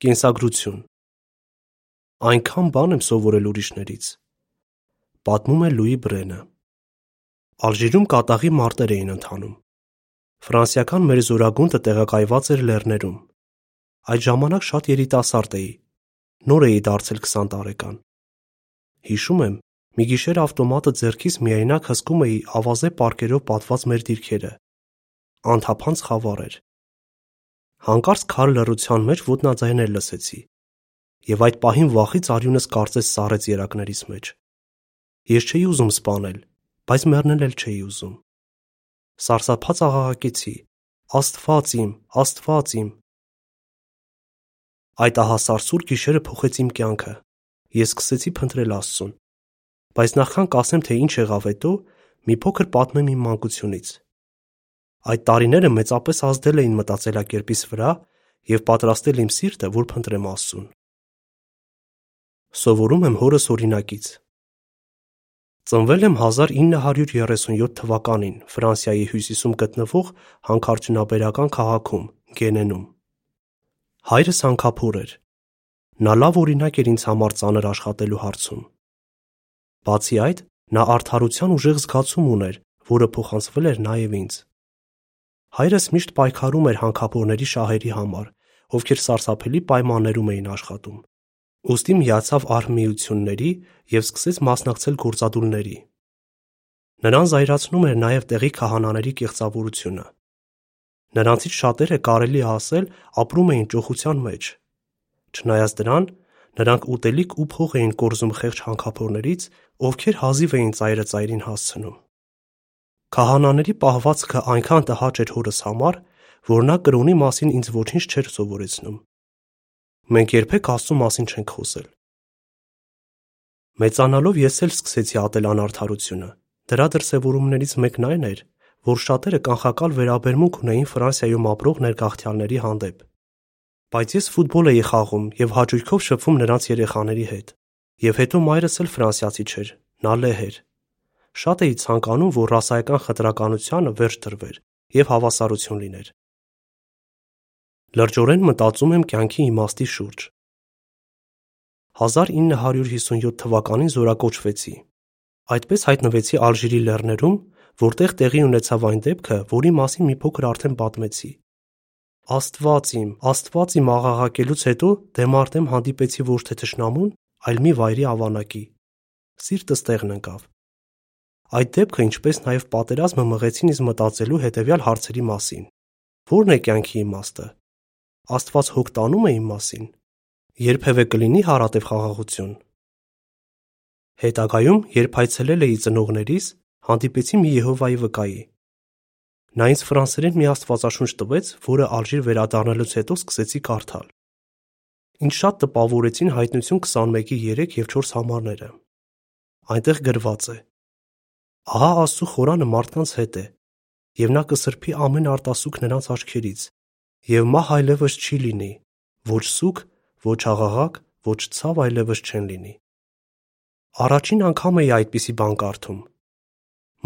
Կենսագրություն Այնքան բան եմ սովորել ուրիշներից։ Պատմում է Լուի Բրենը։ Ալժիրում կատաղի մարտեր էին ընթանում։ Ֆրանսիական մեր զորագունդը տեղակայված էր լեռներում։ Այդ ժամանակ շատ երիտասարդ էի։ Նոր էի դարձել 20 տարեկան։ Հիշում եմ, մի գիշեր ավտոմատը ձեռքից միայնակ հսկում էի ավազե պարկերով պատված մեր դիրքերը։ Անթափանց խավար էր։ Հանկարծ քար լռության մեջ ոտնաձայներ լսեցի։ Եվ այդ պահին վախից արյունս կարծես սառեց երակներիս մեջ։ Ես չէի ուզում սպանել, բայց մեռնել էլ չէի ուզում։ Սարսափած աղաղակեցի. Աստված իմ, Աստված իմ։ Այդ ահասարսուր գիշերը փոխեց իմ կյանքը։ Ես սկսեցի փնտրել Աստծուն։ Բայց նախքան կասեմ, թե ինչ եղավ հետո, մի փոքր պատմեմ իմ մանկությունից։ Այդ տարիները մեծապես ազդել էին մտածելակերպիս վրա եւ պատրաստել իմ սիրտը, որ փնտրեմ Աստծուն։ Սովորում եմ հորս օրինակից։ Ծնվել եմ 1937 թվականին Ֆրանսիայի հյուսիսում գտնվող հանքարդյունաբերական քաղաքում Գենենում։ Հայրս հանքափոր էր։ Նա լավ օրինակ էր ինձ համար ծանր աշխատելու հարցում։ Բացի այդ, նա արդարության ուժեղ զգացում ուներ, որը փոխանցվել էր նաև ինձ։ Հայրս միշտ պայքարում էր հանքափորների շահերի համար, ովքեր սարսափելի պայմաններում էին աշխատում։ Ոստի միացավ արհմիությունների եւ սկսեց մասնակցել գործադուլների։ Նրան զայրացնում էր նաև տեղի քահանաների կեղծավորությունը։ Նրանցից շատերը կարելի ասել ապրում էին ճոխության մեջ։ Չնայած դրան, նրանք ուտելիք ու փող էին կորզում խեղճ հանքափորներից, ովքեր հազիվ էին ծայրը ծայրին հասցնում։ Քահանաների պահվածքը այնքան տհաճ էր հորս համար, որ նա կրոնի մասին ինձ ոչինչ չէր սովորեցնում։ Մենք երբեք Աստծո մասին չենք խոսել։ Մեծանալով ես էլ սկսեցի ատել անարդարությունը։ Դրա դրսևորումներից մեկն այն էր, որ շատերը կանխակալ վերաբերմունք ունեին Ֆրանսիայում ապրող ներգաղթյալների հանդեպ։ Բայց ես ֆուտբոլ էի խաղում եւ հաճույքով շփվում նրանց երեխաների հետ։ Եվ հետո մայրս էլ ֆրանսիացի չէր, նա լեհ էր։ Շատ էի ցանկանում, որ ռասայական խտրականությունը վերջ դրվեր եւ հավասարություն լիներ։ Լրջորեն մտածում եմ կյանքի իմաստի շուրջ։ 1957 թվականին զորակոչվեցի։ Այդպես հայտնվեցի Ալժիրի լեռներում, որտեղ տեղի ունեցավ այն դեպքը, որի մասին մի փոքր արդեն պատմեցի։ Աստված իմ, Աստված իմ աղաղակելուց հետո դեմարտեմ հանդիպեցի ոչ թե թշնամուն, այլ մի վայրի ավանակի։ Սիրտս տեղն ընկավ։ Այդ դեպքը, ինչպես նաև պատերազմը մղեցին ինձ մտածելու հետևյալ հարցերի մասին. Որն է կյանքի իմաստը։ Աստված հոգ տանում է իմ մասին երբևէ կլինի հարատև խաղաղություն։ Հետագայում, երբ այցելել էի ծնողներիս, հանդիպեցի մի Եհովայի վկայի։ Նա ինձ ֆրանսերեն մի աստվածաշունչ տվեց, որը Ալժիր վերադառնալուց հետո սկսեցի կարդալ։ Ինչ շատ տպավորեցին հայտնություն 21-ի 3 եւ 4 համարները։ Այնտեղ գրված է. Ահա Աստծո խորանը մարդկանց հետ է, եւ նա կսրբի ամեն արտասուք նրանց աչքերից, եւ մահ այլևս չի լինի, ոչ սուկ, ոչ աղաղակ, ոչ ցավ այլևս չեն լինի։ Առաջին անգամ էի այդպիսի բան կարդում։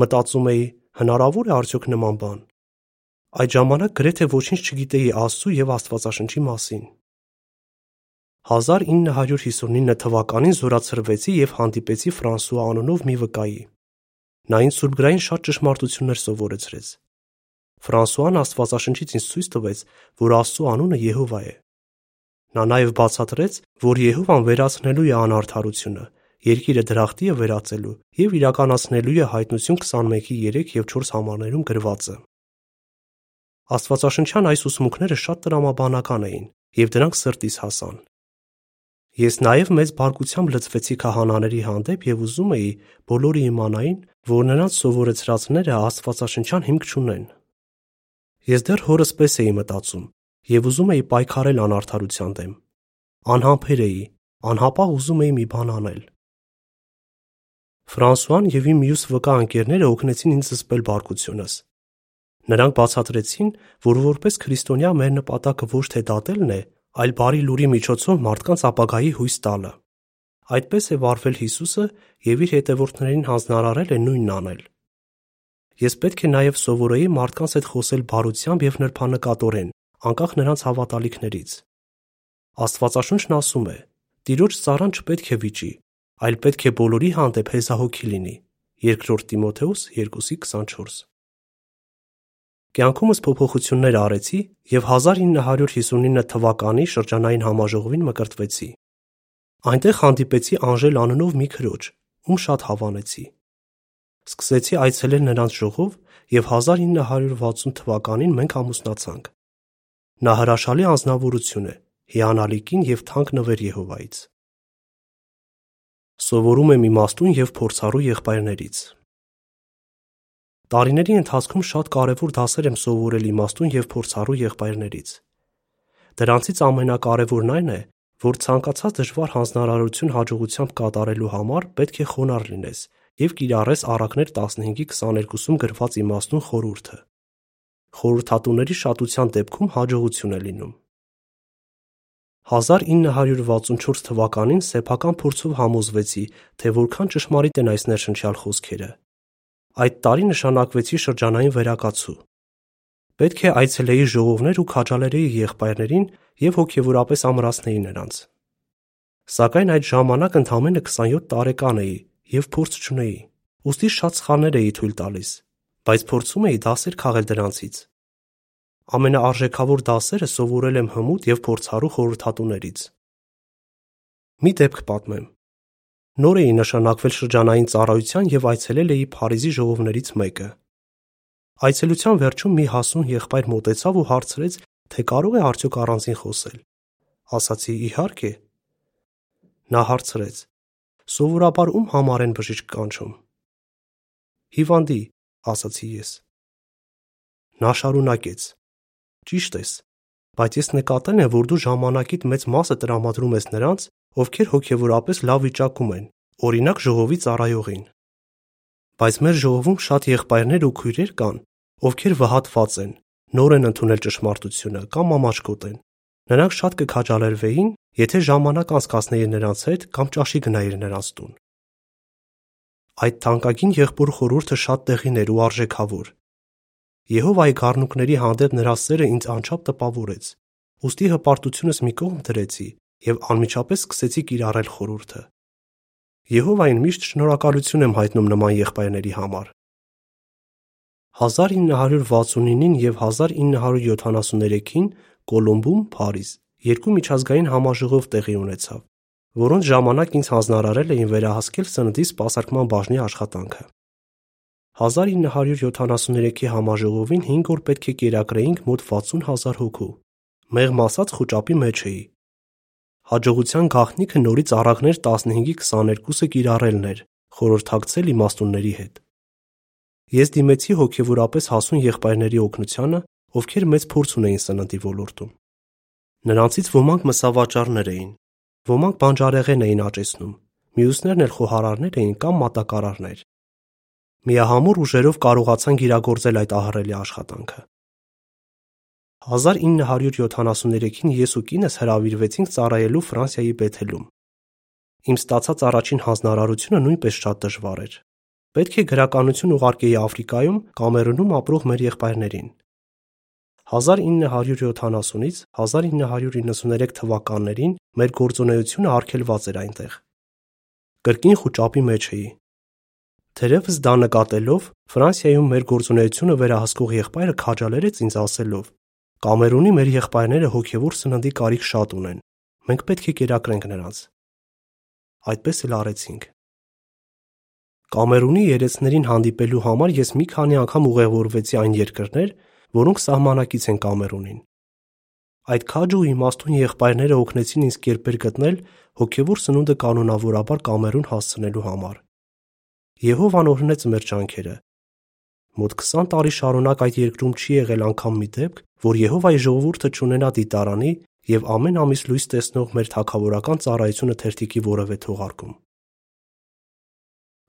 Մտածում էի, հնարավոր է արդյոք նման բան։ Այդ ժամանակ գրեթե ոչինչ չգիտեի Աստծո եւ Աստվածաշնչի մասին։ 1959 թվականին զորացրվեցի եւ հանդիպեցի Ֆրանսուଆ անունով մի վկայի։ Նա ինձ սուրբգրային շատ ճշմարտություններ սովորեցրեց։ Ֆրանսուան Աստվածաշնչից ինձ ցույց տվեց, որ Աստծո անունը Եհովա է։ Նա նաև բացատրեց, որ Եհովան վերացնելու է անարդարությունը, երկիրը դրախտի է վերածելու եւ իրականացնելու է հայտնություն 21-ի 3 եւ 4 համարներում գրվածը։ Աստվածաշնչյան այս ուսմունքները շատ տրամաբանական էին եւ դրանք սրտիս հասան։ Ես նաև մեծ բարկությամբ լծվեցի քահանաների հանդեպ եւ ուզում էի բոլորը իմանային, որ նրանց սովորեցրածները Աստվածաշնչյան հիմք չունեն։ Ես դեռ հորս պես էի մտածում, եւ ուզում էի պայքարել անարդարության դեմ։ Անհամբեր էի, անհապաղ ուզում էի մի բան անել։ Ֆրանսուան եւ իմ մյուս վկա ընկերները օգնեցին ինձ զսպել բարկությունս։ Նրանք բացատրեցին, որ որպես քրիստոնյա մեր նպատակը ոչ թե դատելն է, այլ բարի լուրի միջոցով մարդկանց ապագայի հույս տալը։ Այդպես է վարվել Հիսուսը եւ իր հետևորդներին հանձնարարել է նույնն անել։ Ես պետք է նաև սովորեի մարդկանց հետ խոսել բարությամբ եւ նրբանկատորեն, անկախ նրանց հավատալիքներից։ Աստվածաշունչն ասում է. «Տիրոջ ծառան չպետք է վիճի, այլ պետք է բոլորի հանդեպ հեզահոգի լինի» (2 Տիմոթեոս 2:24)։ Կյանքումս փոփոխություններ արեցի եւ 1959 թվականի շրջանային համաժողովին մկրտվեցի։ Այնտեղ հանդիպեցի Անժել անունով մի քրոջ, ում շատ հավանեցի։ Սկսեցի այցելել նրանց ժողով եւ 1960 թվականին մենք ամուսնացանք։ Նա հրաշալի անձնավորություն է, հիանալի կին եւ թանկ նվեր Եհովայից։ Սովորում եմ իմաստուն եւ փորձառու եղբայրներից։ Տարիների ընթացքում շատ կարևոր դասեր եմ սովորել իմաստուն եւ փորձառու եղբայրներից։ Դրանցից ամենակարևորն այն է, որ ցանկացած դժվար հանձնարարություն հաջողությամբ կատարելու համար պետք է խոնարհ լինես եւ կիրառես Առակներ 15:22-ում գրված իմաստուն խորհուրդը։ Խորհրդատուների շատության դեպքում հաջողություն է լինում։ 1964 թվականին սեփական փորձով համոզվեցի, թե որքան ճշմարիտ են այս ներշնչյալ խոսքերը։ Այդ տարի նշանակվեցի շրջանային վերակացու։ Պետք է այցելեի ժողովներ ու քաջալերեի եղբայրներին եւ հոգեվորապես ամրացնեի նրանց։ Սակայն այդ ժամանակ ընդամենը 27 տարեկան էի եւ փորձ չունեի։ Ոստի շատ սխալներ էի թույլ տալիս, բայց փորձում էի դասեր քաղել դրանցից։ Ամենաարժեքավոր դասերը սովորել եմ հմուտ եւ փորձառու խորհրդատուներից։ Մի դեպք պատմեմ։ Նոր էի նշանակվել շրջանային ծառայության եւ այցելել էի Փարիզի ժողովներից մեկը։ Այցելության վերջում մի հասուն եղբայր մոտեցավ ու հարցրեց, թե կարող է արդյոք առանձին խոսել։ Ասացի՝ իհարկե։ Նա հարցրեց. Սովորաբար ում համար են բժիշկ կանչում։ Հիվանդի, ասացի ես։ Նա շարունակեց. Ճիշտ ես, բայց ես նկատել եմ, որ դու ժամանակիդ մեծ մասը տրամադրում ես նրանց, ովքեր հոգեվորապես լավ վիճակում են, օրինակ ժողովի ծառայողին։ Բայց մեր ժողովում շատ եղբայրներ ու քույրեր կան, ովքեր վհատված են, նոր են ընդունել ճշմարտությունը կամ ամաչկոտ են։ Նրանք շատ կքաջալերվեին, եթե ժամանակ անցկացնեիր նրանց հետ կամ ճաշի գնայիր նրանց տուն։ Այդ թանկագին եղբոր խորհուրդը շատ տեղին էր ու արժեքավոր։ Եհովայի գառնուկների հանդեպ նրա սերը ինձ անչափ տպավորեց։ Ոստի հպարտությունս մի կողմ դրեցի եւ անմիջապես սկսեցի կիրառել խորհուրդը։ Եհովային միշտ շնորհակալություն եմ հայտնում նման եղբայրների համար։ 1969-ին եւ 1973-ին Կոլոմբում, Փարիզ, երկու միջազգային համաժողով տեղի ունեցավ, որոնց ժամանակ ինձ հանձնարարել էին վերահասկել սննդի սպասարկման բաժնի աշխատանքը։ 1973-ի համաժողովին 5 օր պետք է կերակրեինք մոտ 60 հազար հոգու։ Մեղմ ասած խոճապի մեջ էի։ Հաջողության գաղտնիքը նորից առակներ 15-ի 22-ը կիրառելն էր, խորհրդակցել իմաստունների հետ։ Ես դիմեցի հոգևորապես հասուն եղբայրների օգնությանը, ովքեր մեծ փորձ ունեին սննդի ոլորտում։ Նրանցից ոմանք մսավաճառներ էին, ոմանք բանջարեղեն էին աճեցնում, մյուսներն էլ խոհարարներ էին կամ մատակարարներ։ Միահամուռ ուժերով կարողացան գիրագործել այդ ահռելի աշխատանքը։ 1973-ին ես ու կինս հրավիրվեցինք ծառայելու Ֆրանսիայի Բեթելում։ Իմ ստացած առաջին հանձնարարությունը նույնպես շատ դժվար էր։ Պետք է գրականություն ուղարկեի Աֆրիկայում, Կամերունում ապրող մեր եղբայրներին։ 1970-ից 1993 թվականներին մեր գործունեությունը արգելված էր այնտեղ։ Կրկին խոճապի մեջ էի։ Թերևս դա նկատելով Ֆրանսիայում մեր գործունեությունը վերահսկող եղբայրը քաջալերեց ինձ ասելով. Կամերունի մեր եղբայրները հոգևոր սննդի կարիք շատ ունեն։ Մենք պետք է կերակրենք նրանց։ Այդպես էլ արեցինք։ Կամերունի երեցներին հանդիպելու համար ես մի քանի անգամ ուղևորվեցի այն երկրներ, որոնք սահմանակից են Կամերունին։ Այդ քաջ ու իմաստուն եղբայրները օգնեցին ինձ կերպեր գտնել հոգևոր սնունդը կանոնավորաբար Կամերուն հասցնելու համար։ Եհովան օրհնեց մեր ջանքերը, Մոտ 20 տարի շարունակ այդ երկրում չի եղել անգամ մի դեպք, որ Եհովայի ժողովուրդը չունենա դիտարանի եւ ամեն ամիս լույս տեսնող մեր թակավորական ծառայությունը թերթիկի որևէ թողարկում։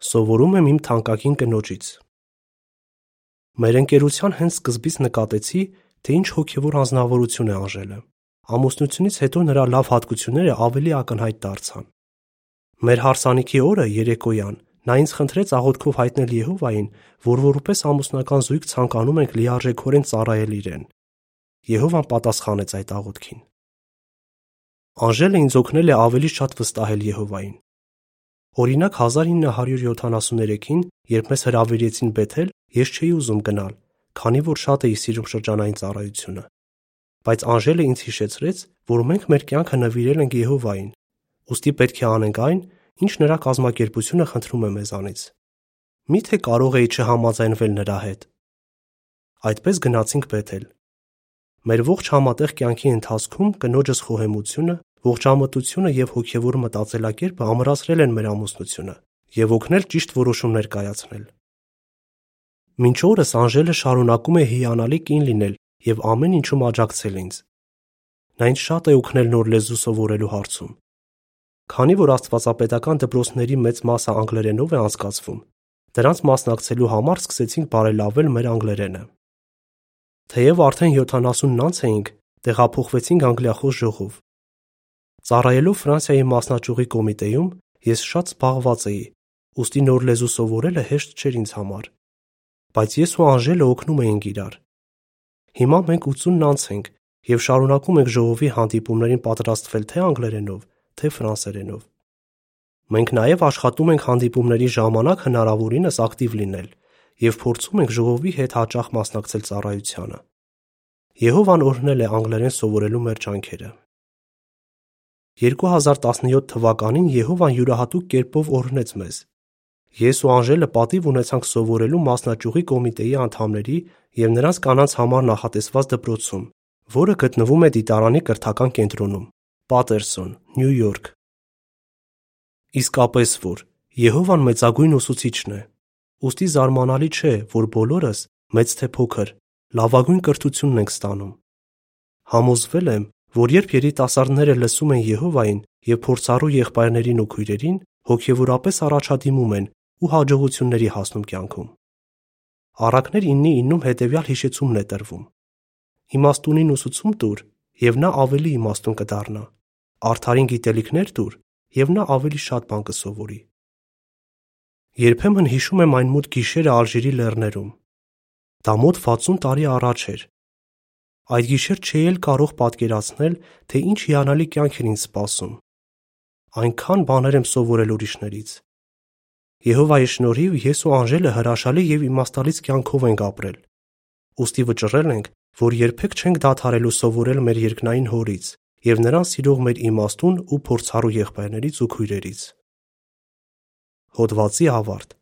Սովորում եմ իմ թանկագին կնոջից։ Մեր ընկերության հենց սկզբից նկատեցի, թե ինչ հոգևոր անznավորություն է Անժելը։ Ամուսնությունից հետո նրա լավ հատկությունները ավելի ակնհայտ դարձան։ Մեր հարսանիքի օրը երեկոյան Նա ինձ խնդրեց աղոթքով հայտնել Եհովային, որ որպես ամուսնական զույգ ցանկանում ենք լիարժեքորեն ծառայել իրեն։ Եհովան պատասխանեց այդ աղոթքին։ Անժելը ինձ օգնել է ավելի շատ վստահել Եհովային։ Օրինակ 1973-ին, երբ մեզ հրավիրեցին Բեթել, ես չէի ուզում գնալ, քանի որ շատ էի սիրում շրջանային ծառայությունը։ Բայց Անժելը ինձ հիշեցրեց, որ մենք մեր կյանքը նվիրել ենք Եհովային, ուստի պետք է անենք այն, ինչ նրա կազմակերպությունը խնդրում է մեզանից։ Միթե կարող էի չհամաձայնվել նրա հետ։ Այդպես գնացինք Բեթել։ Մեր ողջ համատեղ կյանքի ընթացքում կնոջս խոհեմությունը, ողջամտությունը եւ հոգեվոր մտածելակերպը ամրացրել են մեր ամուսնությունը եւ օգնել ճիշտ որոշումներ կայացնել։ Մինչ օրս Անժելը շարունակում է հիանալի կին լինել եւ ամեն ինչում աջակցել ինձ։ Նա ինձ շատ է օգնել նոր լեզու սովորելու հարցում։ Քանի որ աստվածապետական դպրոցների մեծ մասը անգլերենով է անցկացվում, դրանց մասնակցելու համար սկսեցինք բարելավել մեր անգլերենը։ Թեև արդեն 70-ն անց էինք, տեղափոխվեցինք անգլիախոս ժողով։ Ծառայելով Ֆրանսիայի մասնաճյուղի կոմիտեում ես շատ զբաղված էի, ուստի նոր լեզու սովորելը հեշտ չէր ինձ համար։ Բայց ես ու Անժելը օգնում էինք իրար։ Հիմա մենք 80-ն անց ենք եւ շարունակում ենք ժողովի հանդիպումներին պատրաստվել թե անգլերենով, թե ֆրանսերենով։ Մենք նաև աշխատում ենք հանդիպումների ժամանակ հնարավորինս ակտիվ լինել եւ փորձում ենք ժողովի հետ հաճախ մասնակցել ծառայությանը։ Եհովան օրհնել է անգլերեն սովորելու մեր ջանքերը։ 2017 թվականին Եհովան յուրահատուկ կերպով օրհնեց մեզ։ Ես ու Անժելը պատիվ ունեցանք սովորելու մասնաճյուղի կոմիտեի անդամների եւ նրանց կանանց համար նախատեսված դպրոցում, որը գտնվում է Դիտարանի կրթական կենտրոնում, Պատերսոն, Նյու Յորք։ Իսկապես որ Եհովան մեծագույն ուսուցիչն է, Ոստի զարմանալի չէ, որ բոլորս, մեծ թե փոքր, լավագույն կրթությունն ենք ստանում։ Համոզվել եմ, որ երբ երիտասարդները լսում են Եհովային եւ փորձառու եղբայրներին ու քույրերին, հոգեվորապես առաջադիմում են ու հաջողությունների հասնում կյանքում։ Առակներ 9:9-ում հետևյալ հիշեցումն է տրվում. Իմաստունին ուսուցում տուր, եւ նա ավելի իմաստուն կդառնա։ Արթարին գիտելիքներ տուր, եւ նա ավելի շատ բան կսովորի։ Երբեմն հիշում եմ այն մութ գիշերը Ալժիրի լեռներում։ Դա մոտ 60 տարի առաջ էր։ Այդ գիշեր չէի էլ կարող պատկերացնել, թե ինչ հիանալի կյանք էր ինձ սպասում։ Այնքան բաներ եմ սովորել ուրիշներից։ Եհովայի շնորհիվ ես ու Անժելը հրաշալի եւ իմաստալից կյանքով ենք ապրել։ Ոստի վճռել ենք, որ երբեք չենք դադարելու սովորել մեր երկնային հորից եւ նրան սիրող մեր իմաստուն ու փորձառու եղբայրներից ու քույրերից։ Հոդվացի ավարտ